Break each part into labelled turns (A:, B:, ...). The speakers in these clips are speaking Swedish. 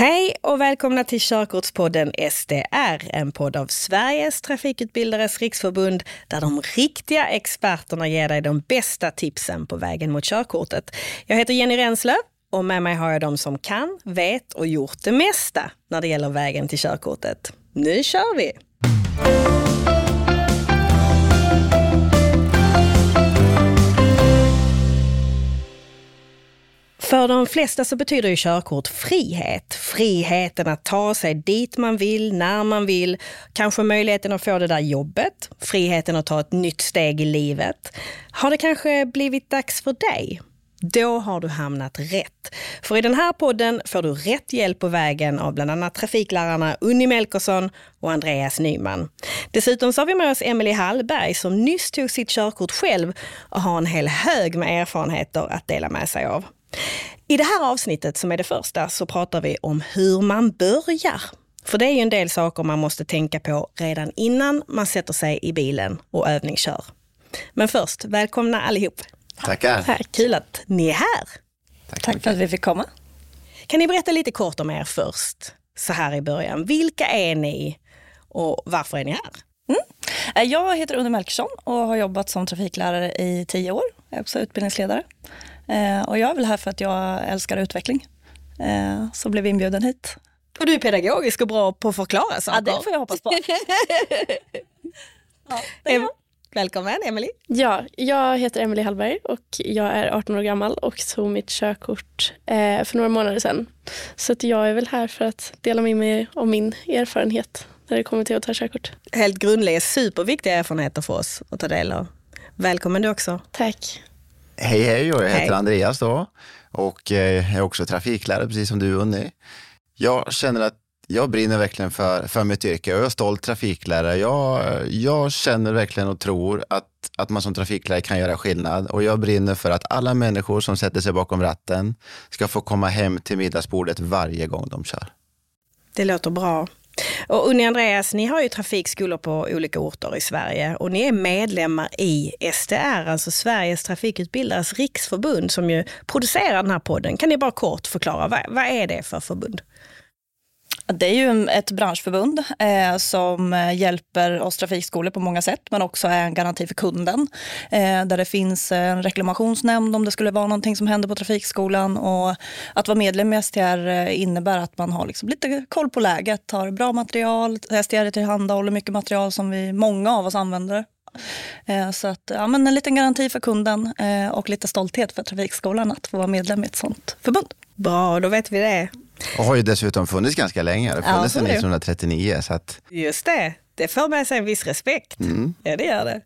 A: Hej och välkomna till Körkortspodden SDR, en podd av Sveriges trafikutbildares riksförbund där de riktiga experterna ger dig de bästa tipsen på vägen mot körkortet. Jag heter Jenny Renslöv och med mig har jag de som kan, vet och gjort det mesta när det gäller vägen till körkortet. Nu kör vi! För de flesta så betyder ju körkort frihet. Friheten att ta sig dit man vill, när man vill. Kanske möjligheten att få det där jobbet. Friheten att ta ett nytt steg i livet. Har det kanske blivit dags för dig? Då har du hamnat rätt. För i den här podden får du rätt hjälp på vägen av bland annat trafiklärarna Unni Melkersson och Andreas Nyman. Dessutom så har vi med oss Emelie Hallberg som nyss tog sitt körkort själv och har en hel hög med erfarenheter att dela med sig av. I det här avsnittet, som är det första, så pratar vi om hur man börjar. För det är ju en del saker man måste tänka på redan innan man sätter sig i bilen och övningskör. Men först, välkomna allihop.
B: Tackar.
A: Tack. Kul att ni är här.
C: Tack, Tack för att vi fick komma.
A: Kan ni berätta lite kort om er först, så här i början. Vilka är ni och varför är ni här?
C: Mm. Eh, jag heter Unni Melkersson och har jobbat som trafiklärare i tio år. Jag är också utbildningsledare. Eh, och jag är väl här för att jag älskar utveckling. Eh, så blev inbjuden hit.
A: Och du är pedagogisk och bra på att förklara saker.
C: Ja, det får jag hoppas på.
A: ja, em Välkommen Emelie.
D: Ja, jag heter Emelie Hallberg och jag är 18 år gammal och tog mitt körkort eh, för några månader sedan. Så att jag är väl här för att dela med mig av min erfarenhet när det kommer till att ta körkort.
A: Helt grundläggande, superviktiga erfarenheter för oss att ta del av. Välkommen du också.
D: Tack.
B: Hej hej, jag heter hej. Andreas då och eh, är också trafiklärare precis som du Unni. Jag känner att jag brinner verkligen för, för mitt yrke och jag är stolt trafiklärare. Jag, jag känner verkligen och tror att, att man som trafiklärare kan göra skillnad och jag brinner för att alla människor som sätter sig bakom ratten ska få komma hem till middagsbordet varje gång de kör.
A: Det låter bra. Och Unni Andreas, ni har ju trafikskolor på olika orter i Sverige och ni är medlemmar i STR, alltså Sveriges trafikutbildares riksförbund som ju producerar den här podden. Kan ni bara kort förklara, vad, vad är det för förbund?
C: Det är ju ett branschförbund eh, som eh, hjälper oss trafikskolor på många sätt, men också är en garanti för kunden. Eh, där det finns en reklamationsnämnd om det skulle vara någonting som händer på trafikskolan. Och att vara medlem i STR eh, innebär att man har liksom lite koll på läget, har bra material, STR tillhandahåller mycket material som vi, många av oss använder. Eh, så att, ja, men en liten garanti för kunden eh, och lite stolthet för trafikskolan att få vara medlem i ett sånt förbund.
A: Bra, då vet vi det.
B: Och har ju dessutom funnits ganska länge. Det har funnits ja, sedan 1939. Så att...
A: Just det, det för med sig en viss respekt. Mm. Ja, det gör det.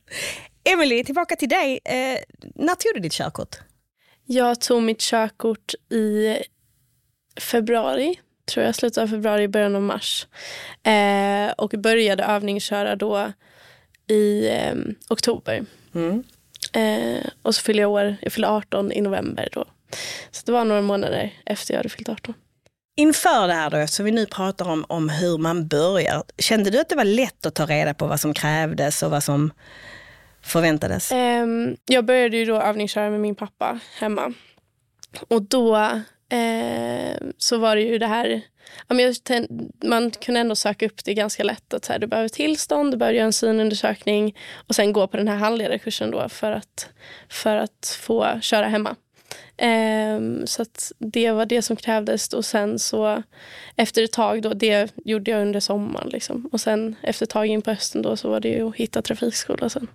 A: Emelie, tillbaka till dig. Eh, när tog du ditt körkort?
D: Jag tog mitt körkort i februari, tror jag, slutet av februari, början av mars. Eh, och började övningsköra då i eh, oktober. Mm. Eh, och så fyllde jag år, jag fyllde 18 i november då. Så det var några månader efter jag hade fyllt 18.
A: Inför det här då, eftersom vi nu pratar om, om hur man börjar, kände du att det var lätt att ta reda på vad som krävdes och vad som förväntades?
D: Um, jag började ju då övningsköra med min pappa hemma. Och då uh, så var det ju det här, man kunde ändå söka upp det ganska lätt. Att så här, du behöver tillstånd, du behöver göra en synundersökning och sen gå på den här handledarkursen då för att, för att få köra hemma. Um, så det var det som krävdes. Och sen så efter ett tag, då, det gjorde jag under sommaren. Liksom. Och sen efter ett tag in på hösten då, så var det att hitta trafikskola sen.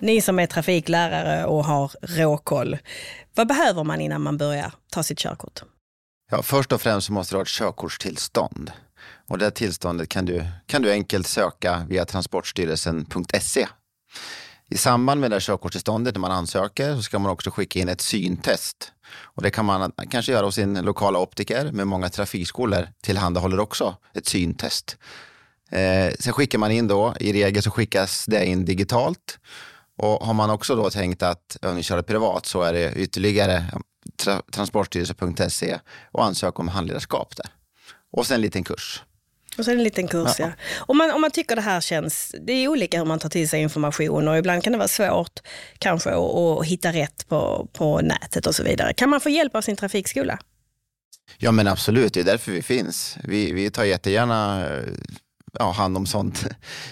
A: Ni som är trafiklärare och har råkoll, vad behöver man innan man börjar ta sitt körkort?
B: Ja, först och främst måste du ha ett körkortstillstånd. Och det tillståndet kan du, kan du enkelt söka via transportstyrelsen.se. I samband med det här körkortstillståndet när man ansöker så ska man också skicka in ett syntest. Och det kan man kanske göra hos sin lokala optiker, men många trafikskolor tillhandahåller också ett syntest. Eh, sen skickar man in då, i regel så skickas det in digitalt. Och har man också då tänkt att övningsköra privat så är det ytterligare tra transportstyrelsen.se och ansöka om handledarskap där. Och sen en liten kurs.
A: Och så en liten kurs, ja. Om, man, om man tycker det här känns... Det är olika hur man tar till sig information och ibland kan det vara svårt kanske att, att hitta rätt på, på nätet och så vidare. Kan man få hjälp av sin trafikskola?
B: Ja men absolut, det är därför vi finns. Vi, vi tar jättegärna eh, ja, hand om sånt.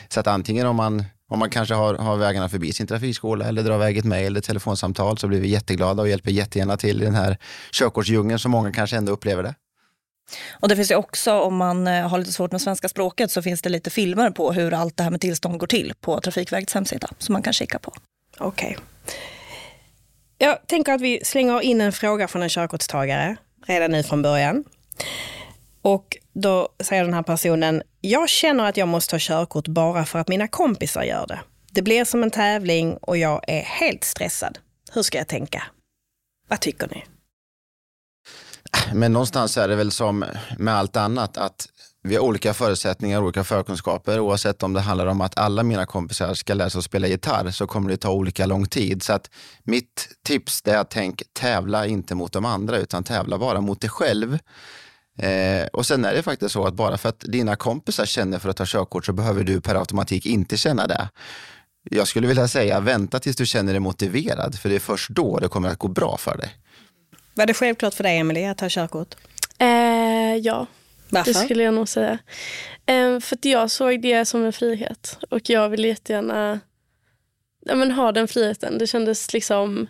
B: Så att antingen om man, om man kanske har, har vägarna förbi sin trafikskola eller drar iväg ett mejl eller telefonsamtal så blir vi jätteglada och hjälper jättegärna till i den här körkortsdjungeln som många kanske ändå upplever det.
C: Och det finns ju också, om man eh, har lite svårt med svenska språket, så finns det lite filmer på hur allt det här med tillstånd går till på Trafikverkets hemsida som man kan kika på.
A: Okej. Okay. Jag tänker att vi slänger in en fråga från en körkortstagare redan nu från början. Och då säger den här personen, jag känner att jag måste ta körkort bara för att mina kompisar gör det. Det blir som en tävling och jag är helt stressad. Hur ska jag tänka? Vad tycker ni?
B: Men någonstans är det väl som med allt annat att vi har olika förutsättningar, olika förkunskaper. Oavsett om det handlar om att alla mina kompisar ska lära sig att spela gitarr så kommer det ta olika lång tid. Så att mitt tips är att tänk tävla inte mot de andra utan tävla bara mot dig själv. Eh, och sen är det faktiskt så att bara för att dina kompisar känner för att ta körkort så behöver du per automatik inte känna det. Jag skulle vilja säga vänta tills du känner dig motiverad för det är först då det kommer att gå bra för dig.
A: Var det självklart för dig Emelie att ta körkort?
D: Eh, ja,
A: Varför?
D: det skulle jag nog säga. Eh, för att jag såg det som en frihet och jag vill jättegärna ja, men ha den friheten. Det kändes liksom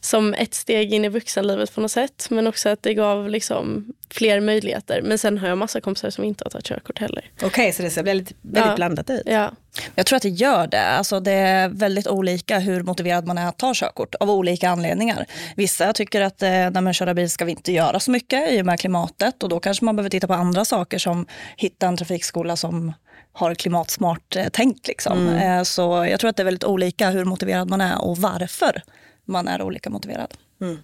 D: som ett steg in i vuxenlivet på något sätt. Men också att det gav liksom fler möjligheter. Men sen har jag massa kompisar som inte har tagit körkort heller.
A: Okej, okay, så det ser väldigt, väldigt
D: ja.
A: blandat ut.
D: Ja.
C: Jag tror att det gör det. Alltså det är väldigt olika hur motiverad man är att ta körkort av olika anledningar. Vissa tycker att eh, när man kör bil ska vi inte göra så mycket i och med klimatet och då kanske man behöver titta på andra saker som hitta en trafikskola som har klimatsmart eh, tänkt. Liksom. Mm. Eh, så jag tror att det är väldigt olika hur motiverad man är och varför man är olika motiverad.
A: Mm.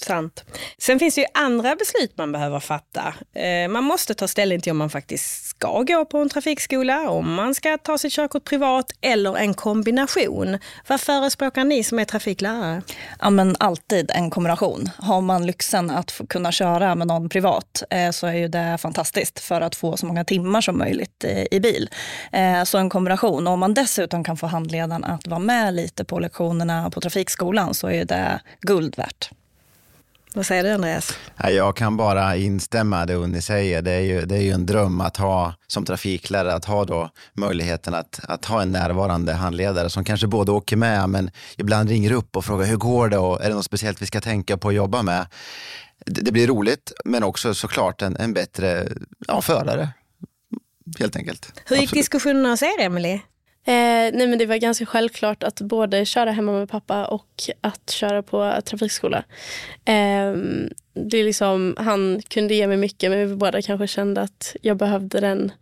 A: Sant. Sen finns det ju andra beslut man behöver fatta. Eh, man måste ta ställning till om man faktiskt ska gå på en trafikskola, om man ska ta sitt körkort privat eller en kombination. Vad förespråkar ni som är trafiklärare?
C: Ja, men alltid en kombination. Har man lyxen att kunna köra med någon privat eh, så är ju det fantastiskt för att få så många timmar som möjligt eh, i bil. Så en kombination. Och om man dessutom kan få handledaren att vara med lite på lektionerna på trafikskolan så är det guld värt.
A: Vad säger du Andreas?
B: Jag kan bara instämma det Unni säger. Det är, ju, det är ju en dröm att ha som trafiklärare, att ha då möjligheten att, att ha en närvarande handledare som kanske både åker med men ibland ringer upp och frågar hur går det och är det något speciellt vi ska tänka på att jobba med. Det, det blir roligt men också såklart en, en bättre ja, förare. Helt enkelt.
A: Hur gick Absolut. diskussionerna hos er Emelie?
D: Eh, nej men det var ganska självklart att både köra hemma med pappa och att köra på trafikskola. Eh, det är liksom, han kunde ge mig mycket men vi båda kanske kände att jag behövde den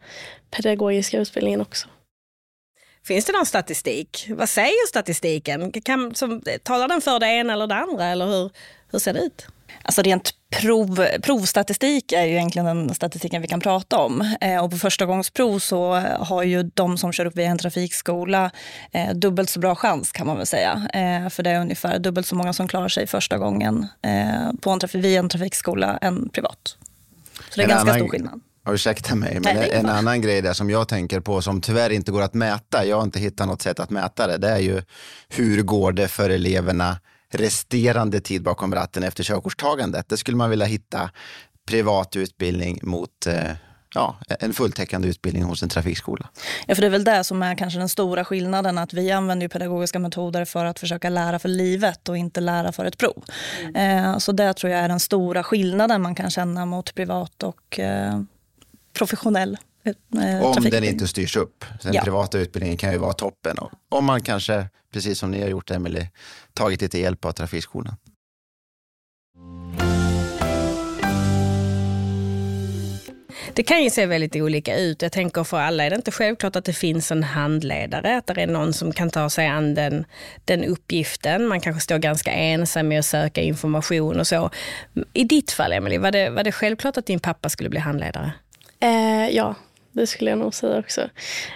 D: pedagogiska utbildningen också.
A: Finns det någon statistik? Vad säger statistiken? Kan, som, talar den för det ena eller det andra? Eller hur, hur ser det ut?
C: Alltså rent prov, provstatistik är ju egentligen den statistiken vi kan prata om. Eh, och på förstagångsprov så har ju de som kör upp via en trafikskola eh, dubbelt så bra chans kan man väl säga. Eh, för det är ungefär dubbelt så många som klarar sig första gången eh, på en trafik, via en trafikskola än privat. Så det är en ganska annan... stor skillnad.
B: Ursäkta mig, men Nej, en annan grej där som jag tänker på som tyvärr inte går att mäta, jag har inte hittat något sätt att mäta det, det är ju hur går det för eleverna resterande tid bakom ratten efter körkortstagandet. Det skulle man vilja hitta privat utbildning mot eh, ja, en fulltäckande utbildning hos en trafikskola.
C: Ja, för det är väl det som är kanske den stora skillnaden, att vi använder pedagogiska metoder för att försöka lära för livet och inte lära för ett prov. Mm. Eh, så det tror jag är den stora skillnaden man kan känna mot privat och eh, professionell
B: Eh, om den inte styrs upp. Den ja. privata utbildningen kan ju vara toppen. Och om man kanske, precis som ni har gjort Emelie, tagit lite hjälp av trafikskolan.
A: Det kan ju se väldigt olika ut. Jag tänker för alla är det inte självklart att det finns en handledare, att det är någon som kan ta sig an den, den uppgiften. Man kanske står ganska ensam med att söka information och så. I ditt fall, Emelie, var det, var det självklart att din pappa skulle bli handledare?
D: Eh, ja, det skulle jag nog säga också.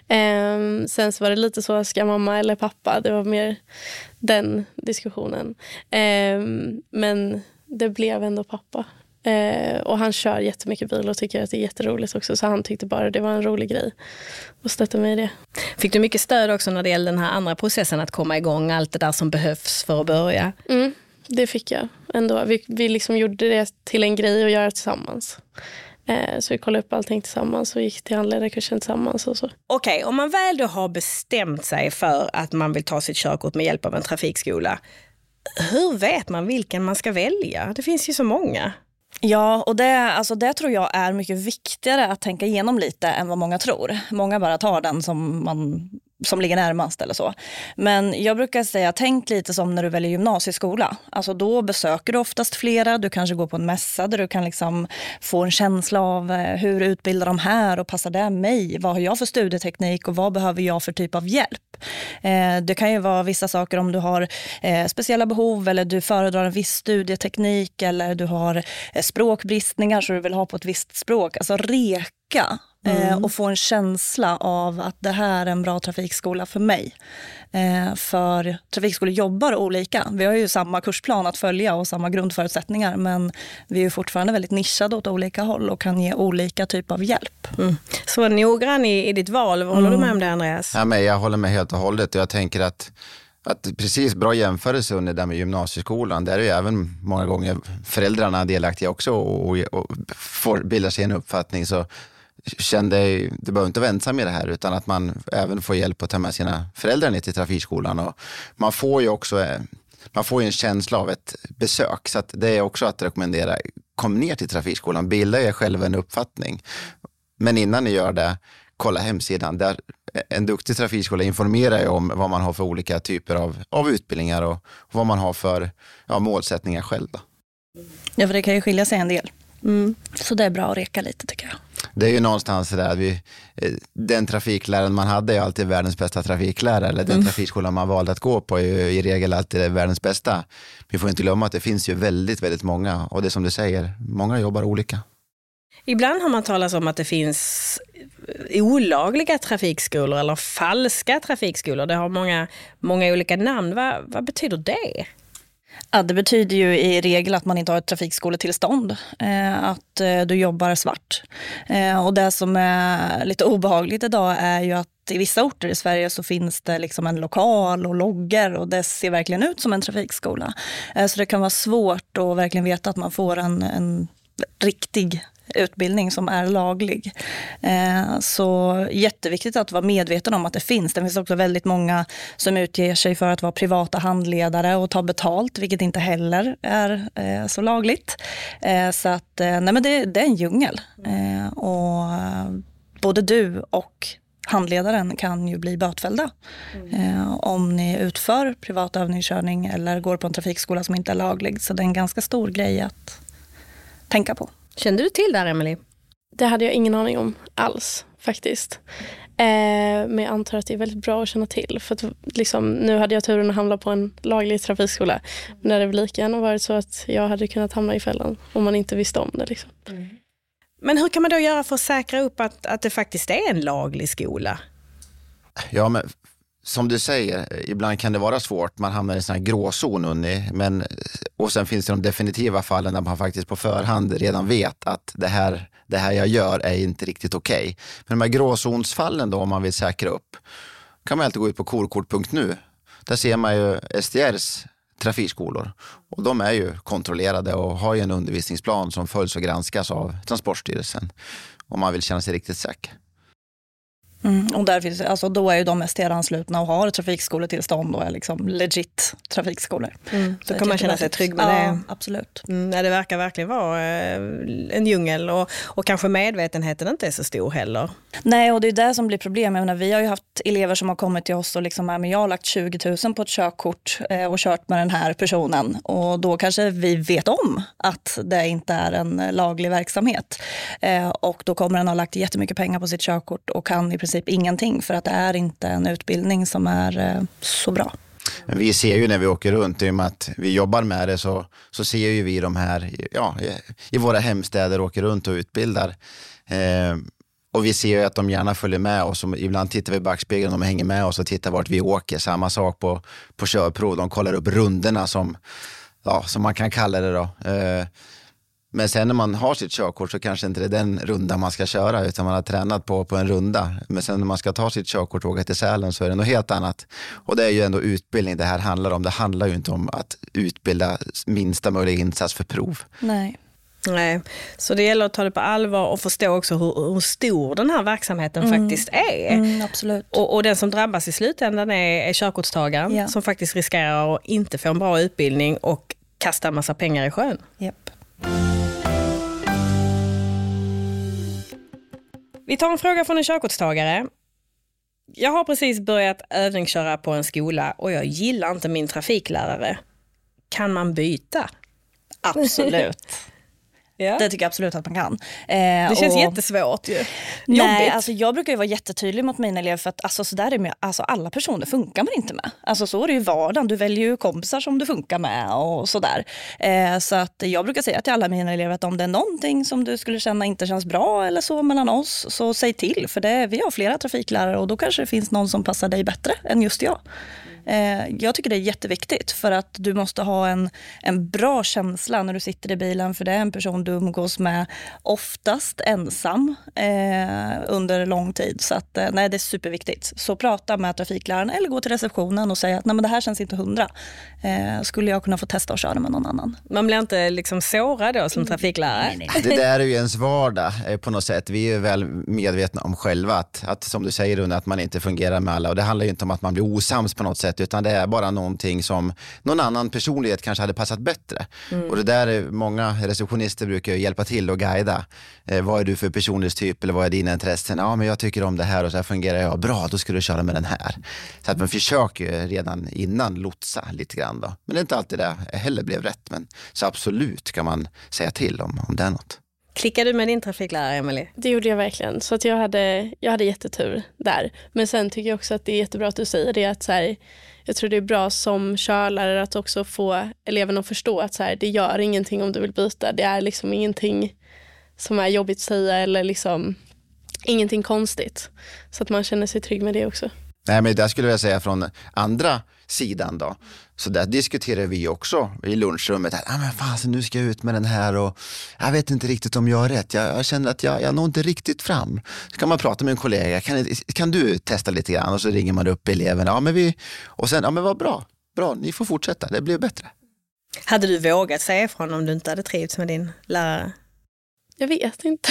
D: Eh, sen så var det lite så, ska mamma eller pappa? Det var mer den diskussionen. Eh, men det blev ändå pappa. Eh, och han kör jättemycket bil och tycker att det är jätteroligt också. Så han tyckte bara det var en rolig grej och stötta mig i det.
A: Fick du mycket stöd också när det gällde den här andra processen att komma igång, allt det där som behövs för att börja?
D: Mm, det fick jag ändå. Vi, vi liksom gjorde det till en grej att göra tillsammans. Eh, så vi kollade upp allting tillsammans och gick till handledarkursen tillsammans. Och så.
A: Okej, okay, om man väl då har bestämt sig för att man vill ta sitt körkort med hjälp av en trafikskola, hur vet man vilken man ska välja? Det finns ju så många.
C: Ja, och det, alltså det tror jag är mycket viktigare att tänka igenom lite än vad många tror. Många bara tar den som man som ligger närmast eller så. Men jag brukar säga, tänk lite som när du väljer gymnasieskola. Alltså då besöker du oftast flera, du kanske går på en mässa där du kan liksom få en känsla av eh, hur utbildar de här och passar det mig? Vad har jag för studieteknik och vad behöver jag för typ av hjälp? Eh, det kan ju vara vissa saker om du har eh, speciella behov eller du föredrar en viss studieteknik eller du har språkbristningar så du vill ha på ett visst språk. Alltså reka mm. och få en känsla av att det här är en bra trafikskola för mig. Eh, för trafikskolor jobbar olika. Vi har ju samma kursplan att följa och samma grundförutsättningar men vi är fortfarande väldigt nischade åt olika håll och kan ge olika typ av hjälp.
A: Mm. Så noggrann i, i ditt val, håller mm. du med om det Andreas?
B: Ja, men jag håller med helt och hållet jag tänker att att precis bra jämförelse under det med gymnasieskolan. Där är ju även många gånger föräldrarna delaktiga också och, och får bilda sig en uppfattning. Så kände, du behöver inte vara ensam i det här utan att man även får hjälp att ta med sina föräldrar ner till trafikskolan. Och man får ju också eh, man får en känsla av ett besök så det är också att rekommendera. Kom ner till trafikskolan, bilda er själva en uppfattning. Men innan ni gör det, kolla hemsidan. Där en duktig trafikskola informerar ju om vad man har för olika typer av, av utbildningar och, och vad man har för ja, målsättningar själv. Då.
C: Ja, för det kan ju skilja sig en del. Mm. Så det är bra att reka lite tycker jag.
B: Det är ju någonstans där att vi, eh, den trafikläraren man hade är alltid världens bästa trafiklärare. Eller den mm. trafikskolan man valde att gå på är ju i regel alltid världens bästa. Vi får inte glömma att det finns ju väldigt, väldigt många och det är som du säger, många jobbar olika.
A: Ibland har man talat om att det finns olagliga trafikskolor eller falska trafikskolor. Det har många, många olika namn. Vad, vad betyder det?
C: Ja, det betyder ju i regel att man inte har ett trafikskoletillstånd. Eh, att eh, du jobbar svart. Eh, och det som är lite obehagligt idag är ju att i vissa orter i Sverige så finns det liksom en lokal och loggar och det ser verkligen ut som en trafikskola. Eh, så det kan vara svårt att verkligen veta att man får en, en riktig utbildning som är laglig. Eh, så jätteviktigt att vara medveten om att det finns. Det finns också väldigt många som utger sig för att vara privata handledare och ta betalt, vilket inte heller är eh, så lagligt. Eh, så att, nej men det, det är en djungel. Och både du och handledaren kan ju bli bötfällda mm. om ni utför privat övningskörning eller går på en trafikskola som inte är laglig. Så det är en ganska stor grej att tänka på.
A: Kände du till det här, Emily?
D: Det hade jag ingen aning om alls faktiskt. Eh, men jag antar att det är väldigt bra att känna till. För att, liksom, nu hade jag turen att hamna på en laglig trafikskola. Men det hade väl lika gärna varit så att jag hade kunnat hamna i fällan om man inte visste om det. Liksom. Mm.
A: Men hur kan man då göra för att säkra upp att, att det faktiskt är en laglig skola?
B: Ja, men som du säger, ibland kan det vara svårt. Man hamnar i en sån här gråzon. Unni, men, och sen finns det de definitiva fallen där man faktiskt på förhand redan vet att det här, det här jag gör är inte riktigt okej. Okay. Men de här gråzonsfallen då, om man vill säkra upp, kan man alltid gå ut på korkort.nu. Där ser man ju SDRs trafikskolor. Och de är ju kontrollerade och har ju en undervisningsplan som följs och granskas av Transportstyrelsen om man vill känna sig riktigt säker.
C: Mm, och där finns, alltså, då är ju de STR-anslutna och har trafikskoletillstånd och är liksom legit trafikskolor.
A: Mm, så, så kan man känna sig trygg med
C: ja,
A: det.
C: Absolut.
A: Mm, det verkar verkligen vara eh, en djungel och, och kanske medvetenheten inte är så stor heller.
C: Nej, och det är det som blir problemet. vi har ju haft elever som har kommit till oss och liksom, men jag har lagt 20 000 på ett körkort eh, och kört med den här personen. Och då kanske vi vet om att det inte är en laglig verksamhet. Eh, och då kommer den ha lagt jättemycket pengar på sitt körkort och kan i princip princip ingenting för att det är inte en utbildning som är eh, så bra.
B: Vi ser ju när vi åker runt, i och med att vi jobbar med det, så, så ser ju vi de här ja, i våra hemstäder, åker runt och utbildar. Eh, och vi ser ju att de gärna följer med oss. Ibland tittar vi i backspegeln, de hänger med oss och tittar vart vi åker. Samma sak på, på körprov, de kollar upp rundorna som, ja, som man kan kalla det. Då. Eh, men sen när man har sitt körkort så kanske inte det är den runda man ska köra utan man har tränat på, på en runda. Men sen när man ska ta sitt körkort och åka till Sälen så är det något helt annat. Och det är ju ändå utbildning det här handlar om. Det handlar ju inte om att utbilda minsta möjliga insats för prov.
C: Nej.
A: Nej, så det gäller att ta det på allvar och förstå också hur, hur stor den här verksamheten
C: Mm.
A: faktiskt är.
C: Mm, absolut.
A: Och, och den som drabbas i slutändan är, är körkortstagaren
C: Ja.
A: som faktiskt riskerar att inte få en bra utbildning och kasta en massa pengar i sjön.
C: Japp.
A: Vi tar en fråga från en körkortstagare. Jag har precis börjat övningsköra på en skola och jag gillar inte min trafiklärare. Kan man byta?
C: Absolut.
A: Ja.
C: Det tycker jag absolut att man kan. Eh,
A: Det känns
C: och-
A: jättesvårt ju.
C: Nej,
A: Jobbigt.
C: alltså jag brukar ju vara jättetydlig mot mina elever för att alltså, så där är med, alltså, alla personer funkar man inte med. Alltså, så är det ju vardagen. Du väljer ju kompisar som du funkar med och sådär. Eh, så att jag brukar säga till alla mina elever att om det är någonting som du skulle känna inte känns bra eller så mellan oss, så säg till. För det, vi har flera trafiklärare och då kanske det finns någon som passar dig bättre än just jag. Eh, jag tycker det är jätteviktigt för att du måste ha en, en bra känsla när du sitter i bilen för det är en person du umgås med oftast ensam eh, under lång tid. Så att, eh, nej, det är superviktigt. Så prata med trafikläraren eller gå till receptionen och säga att nej, men det här känns inte hundra. Eh, skulle jag kunna få testa att köra med någon annan?
A: Man blir inte liksom sårad då som trafiklärare.
B: Det där är ju ens vardag eh, på något sätt. Vi är väl medvetna om själva att, att som du säger Rune, att man inte fungerar med alla. Och det handlar ju inte om att man blir osams på något sätt, utan det är bara någonting som någon annan personlighet kanske hade passat bättre. Och det där är, många receptionister brukar hjälpa till och guida. Eh, vad är du för personlighetstyp eller vad är dina intressen? Ja, men jag tycker om det här och så här fungerar jag. Bra, då ska du köra med den här. Så att man försöker redan innan lotsa lite grann då. Men det är inte alltid det heller blev rätt. Men så absolut kan man säga till om, om det är något.
A: Klickade du med din trafiklärare, Emelie?
D: Det gjorde jag verkligen. Så att jag, hade, jag hade jättetur där. Men sen tycker jag också att det är jättebra att du säger det. Att så här, jag tror det är bra som körlärare att också få eleverna att förstå att så här, det gör ingenting om du vill byta. Det är liksom ingenting som är jobbigt att säga eller liksom ingenting konstigt. Så att man känner sig trygg med det också.
B: Nej, men där skulle jag säga från andra sidan då. Så där diskuterar vi också i lunchrummet. Ah, men fan, så nu ska jag ut med den här och jag vet inte riktigt om jag har rätt. Jag, jag känner att jag, jag når inte riktigt fram. Så kan man prata med en kollega. Kan, kan du testa lite grann? Och så ringer man upp eleverna. Ja, men vi, och sen, ja men vad bra. Bra, ni får fortsätta. Det blir bättre.
A: Hade du vågat säga ifrån om du inte hade trivts med din lärare?
D: Jag vet inte.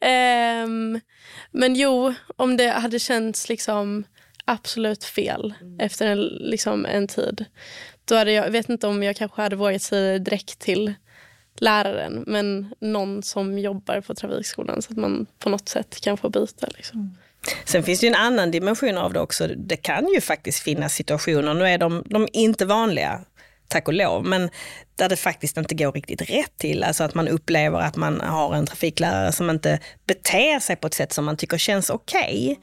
D: Ehm, men jo, om det hade känts liksom absolut fel efter en, liksom en tid. Då hade jag, jag vet inte om jag kanske hade vågat säga det direkt till läraren men någon som jobbar på trafikskolan så att man på något sätt kan få byta. Liksom.
A: Sen finns det ju en annan dimension av det också. Det kan ju faktiskt finnas situationer, nu är de, de inte vanliga, tack och lov, men där det faktiskt inte går riktigt rätt till. Alltså att man upplever att man har en trafiklärare som inte beter sig på ett sätt som man tycker känns okej.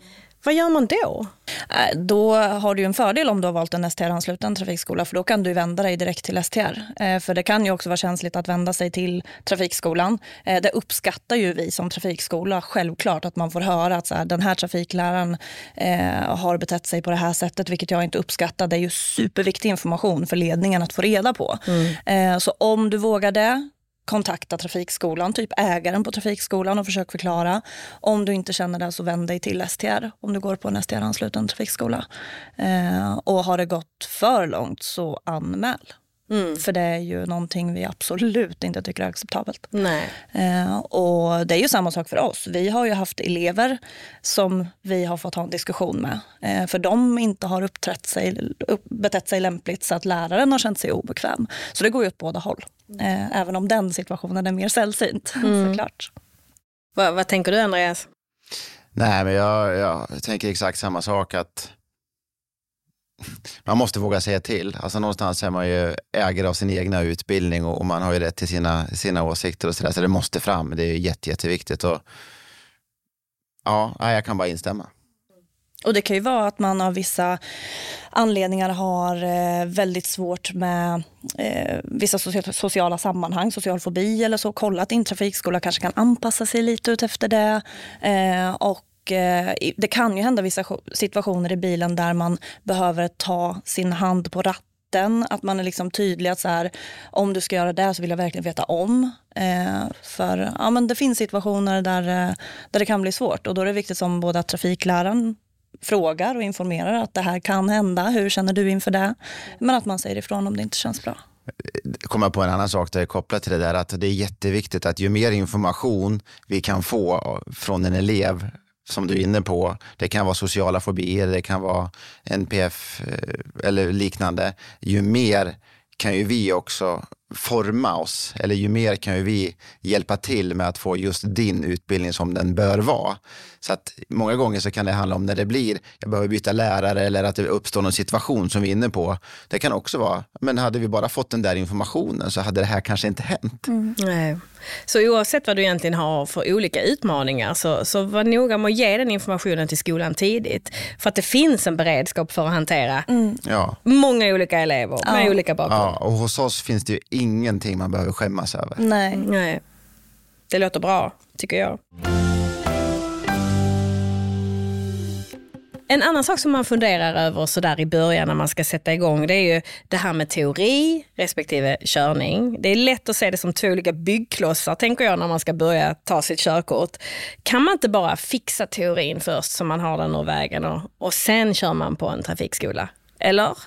A: Vad gör man då?
C: Eh, Då har du en fördel om du har valt en STR-ansluten trafikskola för då kan du vända dig direkt till STR. Eh, För det kan ju också vara känsligt att vända sig till trafikskolan. Eh, Det uppskattar ju vi som trafikskola självklart att man får höra att så här, den här trafikläraren har betett sig på det här sättet vilket jag inte uppskattar. Det är ju superviktig information för ledningen att få reda på. Eh, Så om du vågar det kontakta trafikskolan, typ ägaren på trafikskolan och försök förklara. Om du inte känner det så vänd dig till STR om du går på en STR-ansluten trafikskola. Eh, och har det gått för långt så anmäl. För det är ju någonting vi absolut inte tycker är acceptabelt.
A: Nej.
C: Eh, och det är ju samma sak för oss. Vi har ju haft elever som vi har fått ha en diskussion med. Eh, för de inte har uppträtt sig, upp, betett sig lämpligt så att läraren har känt sig obekväm. Så det går ju åt båda håll. Eh, även om den situationen är mer sällsynt såklart.
A: Vad, vad tänker du Andreas?
B: Nej, men jag, jag tänker exakt samma sak. att man måste våga säga till. Alltså någonstans är man ju ägare av sin egna utbildning och, och man har ju rätt till sina, sina åsikter och sådär. Så det måste fram. Det är jätte, jätteviktigt. Och, ja, jag kan bara instämma.
C: Och det kan ju vara att man av vissa anledningar har eh, väldigt svårt med eh, vissa sociala sammanhang, social fobi eller så. Kolla att din trafikskola kanske kan anpassa sig lite ut efter det. Eh, och eh, det kan ju hända vissa situationer i bilen där man behöver ta sin hand på ratten att man är liksom tydlig att så här, om du ska göra det så vill jag verkligen veta om. Eh, för ja, men det finns situationer där, eh, där det kan bli svårt och då är det viktigt som både att trafikläraren frågar och informerar att det här kan hända, hur känner du inför det? Men att man säger ifrån om det inte känns bra
B: Kommer på en annan sak där kopplat till det där att det är jätteviktigt att ju mer information vi kan få från en elev som du är inne på. Det kan vara sociala fobier, det kan vara NPF eh, eller liknande. Ju mer kan ju vi också forma oss, eller ju mer kan ju vi hjälpa till med att få just din utbildning som den bör vara. Så att många gånger så kan det handla om när det blir, jag behöver byta lärare eller att det uppstår någon situation som vi är inne på. Det kan också vara, men hade vi bara fått den där informationen så hade det här kanske inte hänt.
A: Mm. Nej. Så oavsett vad du egentligen har för olika utmaningar så, så var noga med att ge den informationen till skolan tidigt. För att det finns en beredskap för att hantera mm. ja. många olika elever ja. med olika bakgrund.
B: Ja, och hos oss finns det ju ingenting man behöver skämmas över.
A: Nej. Nej. Det låter bra, tycker jag. En annan sak som man funderar över sådär i början när man ska sätta igång det är ju det här med teori respektive körning. Det är lätt att se det som två olika byggklossar tänker jag när man ska börja ta sitt körkort. Kan man inte bara fixa teorin först så man har den ur vägen och, och sen kör man på en trafikskola? Eller?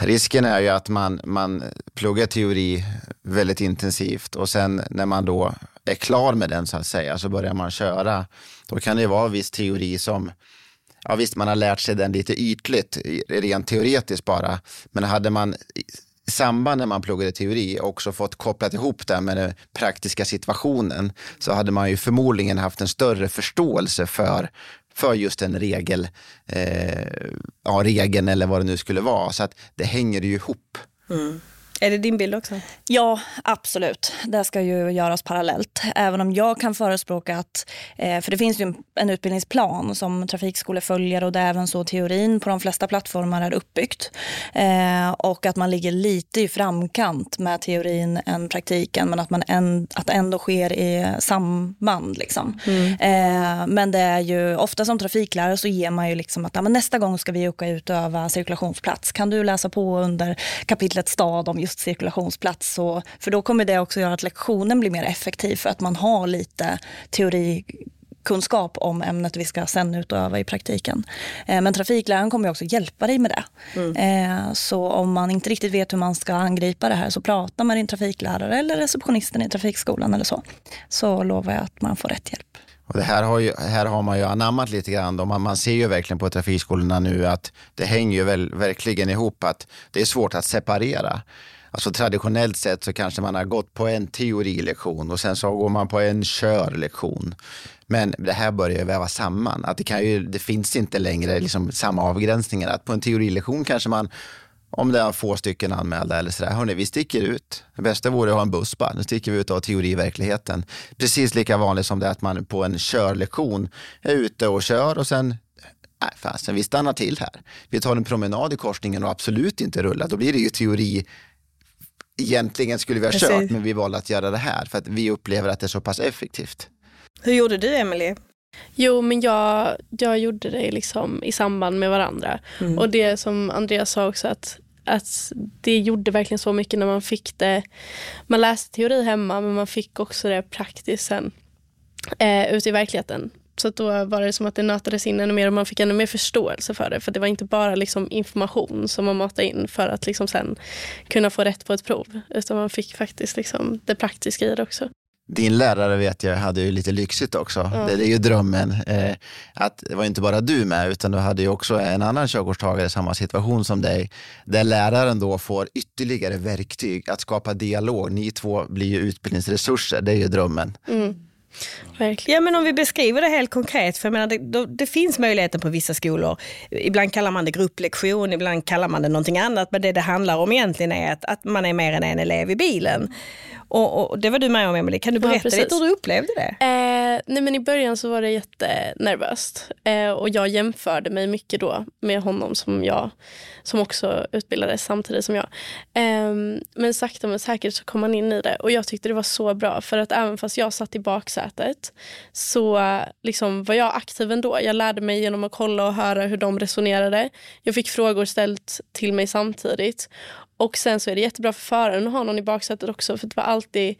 B: Risken är ju att man, man pluggar teori väldigt intensivt och sen när man då är klar med den så att säga så börjar man köra. Då kan det vara viss teori som ja visst, man har lärt sig den lite ytligt, rent teoretiskt bara. Men hade man i samband när man pluggade teori också fått kopplat ihop det med den praktiska situationen så hade man ju förmodligen haft en större förståelse för, för just en regel, eh, ja, regeln eller vad det nu skulle vara. Så att det hänger ju ihop.
A: Mm. Är det din bild också?
C: Ja, absolut. Det ska ju göras parallellt. Även om jag kan förespråka att, eh, för det finns ju en utbildningsplan som trafikskolor följer och det är även så teorin på de flesta plattformar är uppbyggt. Eh, och att man ligger lite i framkant med teorin än praktiken men att, man en, att det ändå sker i samband. Liksom. Mm. Eh, men det är ju ofta som trafiklärare så ger man ju liksom att nästa gång ska vi åka ut och öva cirkulationsplats. Kan du läsa på under kapitlet stad om just just cirkulationsplats. Så, för då kommer det också göra att lektionen blir mer effektiv för att man har lite teori kunskap om ämnet vi ska sen ut och öva i praktiken. Eh, men trafikläraren kommer också hjälpa dig med det. Mm. Eh, så om man inte riktigt vet hur man ska angripa det här så prata med din trafiklärare eller receptionisten i trafikskolan eller så. Så lovar jag att man får rätt hjälp.
B: Och det här, har ju, här har man ju anammat lite grann. Då. Man, man ser ju verkligen på trafikskolorna nu att det hänger ju väl, verkligen ihop att det är svårt att separera. Alltså traditionellt sett så kanske man har gått på en teorilektion och sen så går man på en körlektion. Men det här börjar ju väva samman. Att det, kan ju, det finns inte längre liksom samma avgränsningar. Att på en teorilektion kanske man om det är få stycken anmälda eller sådär, hörni, vi sticker ut. Det bästa vore att ha en buss bara, nu sticker vi ut och har teori i verkligheten. Precis lika vanligt som det är att man på en körlektion är ute och kör och sen nej fasen, vi stannar till här. Vi tar en promenad i korsningen och absolut inte rullar. Då blir det ju teori egentligen skulle vi ha Precis. kört, men vi valde att göra det här för att vi upplever att det är så pass effektivt.
A: Hur gjorde du, Emily?
D: Jo, men jag, jag gjorde det liksom i samband med varandra. Mm. Och det som Andreas sa också, att, att det gjorde verkligen så mycket när man fick det. Man läste teori hemma, men man fick också det praktiskt sen eh, ute i verkligheten. Så då var det som att det nötades in ännu mer och man fick ännu mer förståelse för det. För det var inte bara liksom information som man matade in för att liksom sen kunna få rätt på ett prov. Utan man fick faktiskt liksom det praktiska i det också.
B: Din lärare vet jag hade ju lite lyxigt också. Ja. Det, är ju drömmen. Eh, att det var inte bara du med, utan du hade ju också en annan körkortstagare i samma situation som dig. Där läraren då får ytterligare verktyg att skapa dialog. Ni två blir ju utbildningsresurser, det är ju drömmen.
D: Mm.
A: Verkligen. Ja, men om vi beskriver det helt konkret, för jag menar, det, det, finns möjligheter på vissa skolor. Ibland kallar man det grupplektion, ibland kallar man det någonting annat, men det det handlar om egentligen är att, att man är mer än en elev i bilen. Och, och det var du med om Emelie, kan du berätta ja, lite hur du upplevde det?
D: Eh, nej men I början så var det jättenervöst. Eh, och jag jämförde mig mycket då med honom som, jag, som också utbildades samtidigt som jag. Um, men sakta men säkert så kom man in i det. Och jag tyckte det var så bra. För att även fast jag satt i baksätet så liksom var jag aktiv ändå. Jag lärde mig genom att kolla och höra hur de resonerade. Jag fick frågor ställt till mig samtidigt. Och sen så är det jättebra för föraren att ha någon i baksätet också. För det var alltid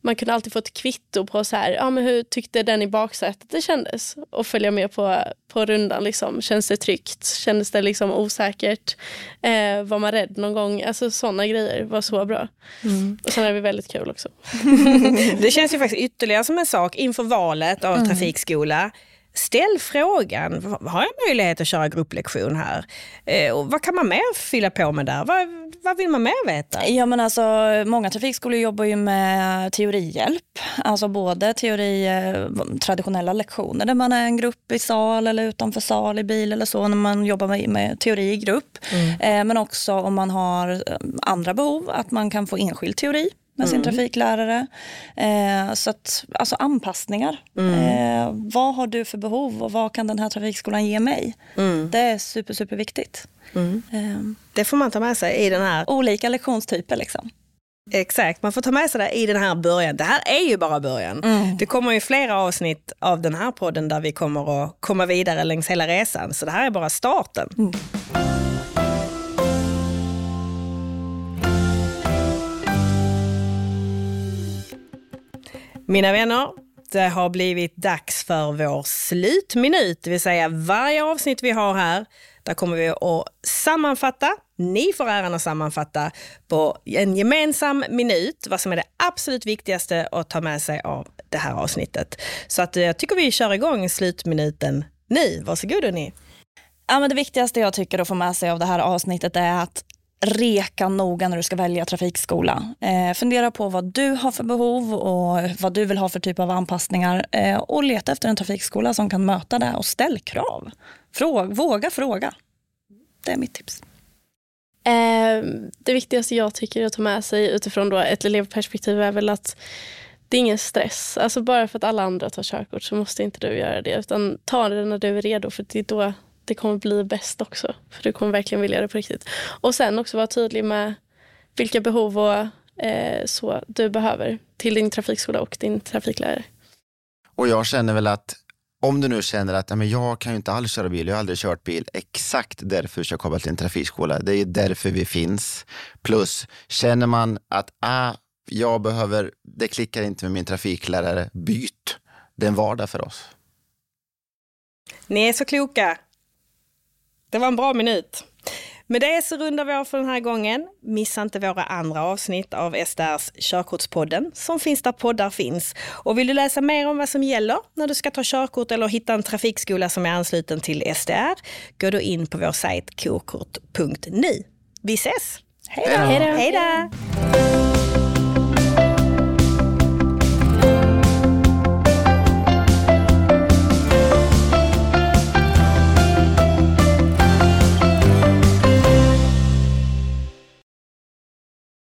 D: man kunde alltid få ett kvitto på så här, ja, men hur tyckte den i baksätet det kändes och följa med på, på rundan. Liksom. Känns det tryggt? Kändes det liksom osäkert? Eh, var man rädd någon gång? Alltså Sådana grejer var så bra. Mm. Och sen är det väldigt kul också.
A: det känns ju faktiskt ytterligare som en sak inför valet av mm. trafikskola Ställ frågan, har jag möjlighet att köra grupplektion här? Eh, och vad kan man mer fylla på med där? Vad, vad vill man mer veta?
C: Ja, men alltså, många trafikskolor jobbar ju med teorihjälp. Alltså både teori, eh, traditionella lektioner där man är en grupp i sal eller utanför sal i bil eller så när man jobbar med, med teori i grupp. Mm. Eh, men också om man har eh, andra behov, att man kan få enskild teori med sin mm. trafiklärare. Eh, så att, alltså anpassningar. Mm. Eh, vad har du för behov och vad kan den här trafikskolan ge mig? Mm. Det är super, super viktigt.
A: Mm. Eh, det får man ta med sig i den här...
C: Olika lektionstyper liksom.
A: Exakt, man får ta med sig det i den här början. Det här är ju bara början. Mm. Det kommer ju flera avsnitt av den här podden där vi kommer att komma vidare längs hela resan. Så det här är bara starten. Mm. Mina vänner, det har blivit dags för vår slutminut, det vill säga varje avsnitt vi har här, där kommer vi att sammanfatta, ni får äran att sammanfatta på en gemensam minut vad som är det absolut viktigaste att ta med sig av det här avsnittet. Så att eh, jag tycker vi kör igång slutminuten nu. Varsågod ni.
C: Ja, men det viktigaste jag tycker att få med sig av det här avsnittet är att reka noga när du ska välja trafikskola. Eh, fundera på vad du har för behov och vad du vill ha för typ av anpassningar eh, och leta efter en trafikskola som kan möta det och ställ krav. Fråga, våga fråga. Det är mitt tips.
D: Eh, det viktigaste jag tycker att ta med sig utifrån då ett elevperspektiv är väl att det är ingen stress. Alltså bara för att alla andra tar körkort så måste inte du göra det. Utan ta det när du är redo för det är då det kommer bli bäst också. För du kommer verkligen vilja det på riktigt. Och sen också vara tydlig med vilka behov och eh, så du behöver till din trafikskola och din trafiklärare.
B: Och jag känner väl att om du nu känner att men jag kan ju inte alls köra bil, jag har aldrig kört bil. Exakt därför ska jag komma till en trafikskola. Det är därför vi finns. Plus, känner man att ah, jag behöver, det klickar inte med min trafiklärare, byt. Det är en vardag för oss.
A: Ni är så kloka. Det var en bra minut. Med det så rundar vi av för den här gången. Missa inte våra andra avsnitt av SDRs Körkortspodden som finns där poddar finns. Och vill du läsa mer om vad som gäller när du ska ta körkort eller hitta en trafikskola som är ansluten till SDR, gå då in på vår sajt kokort.nu. Vi ses!
C: Hej då!
A: Hej då!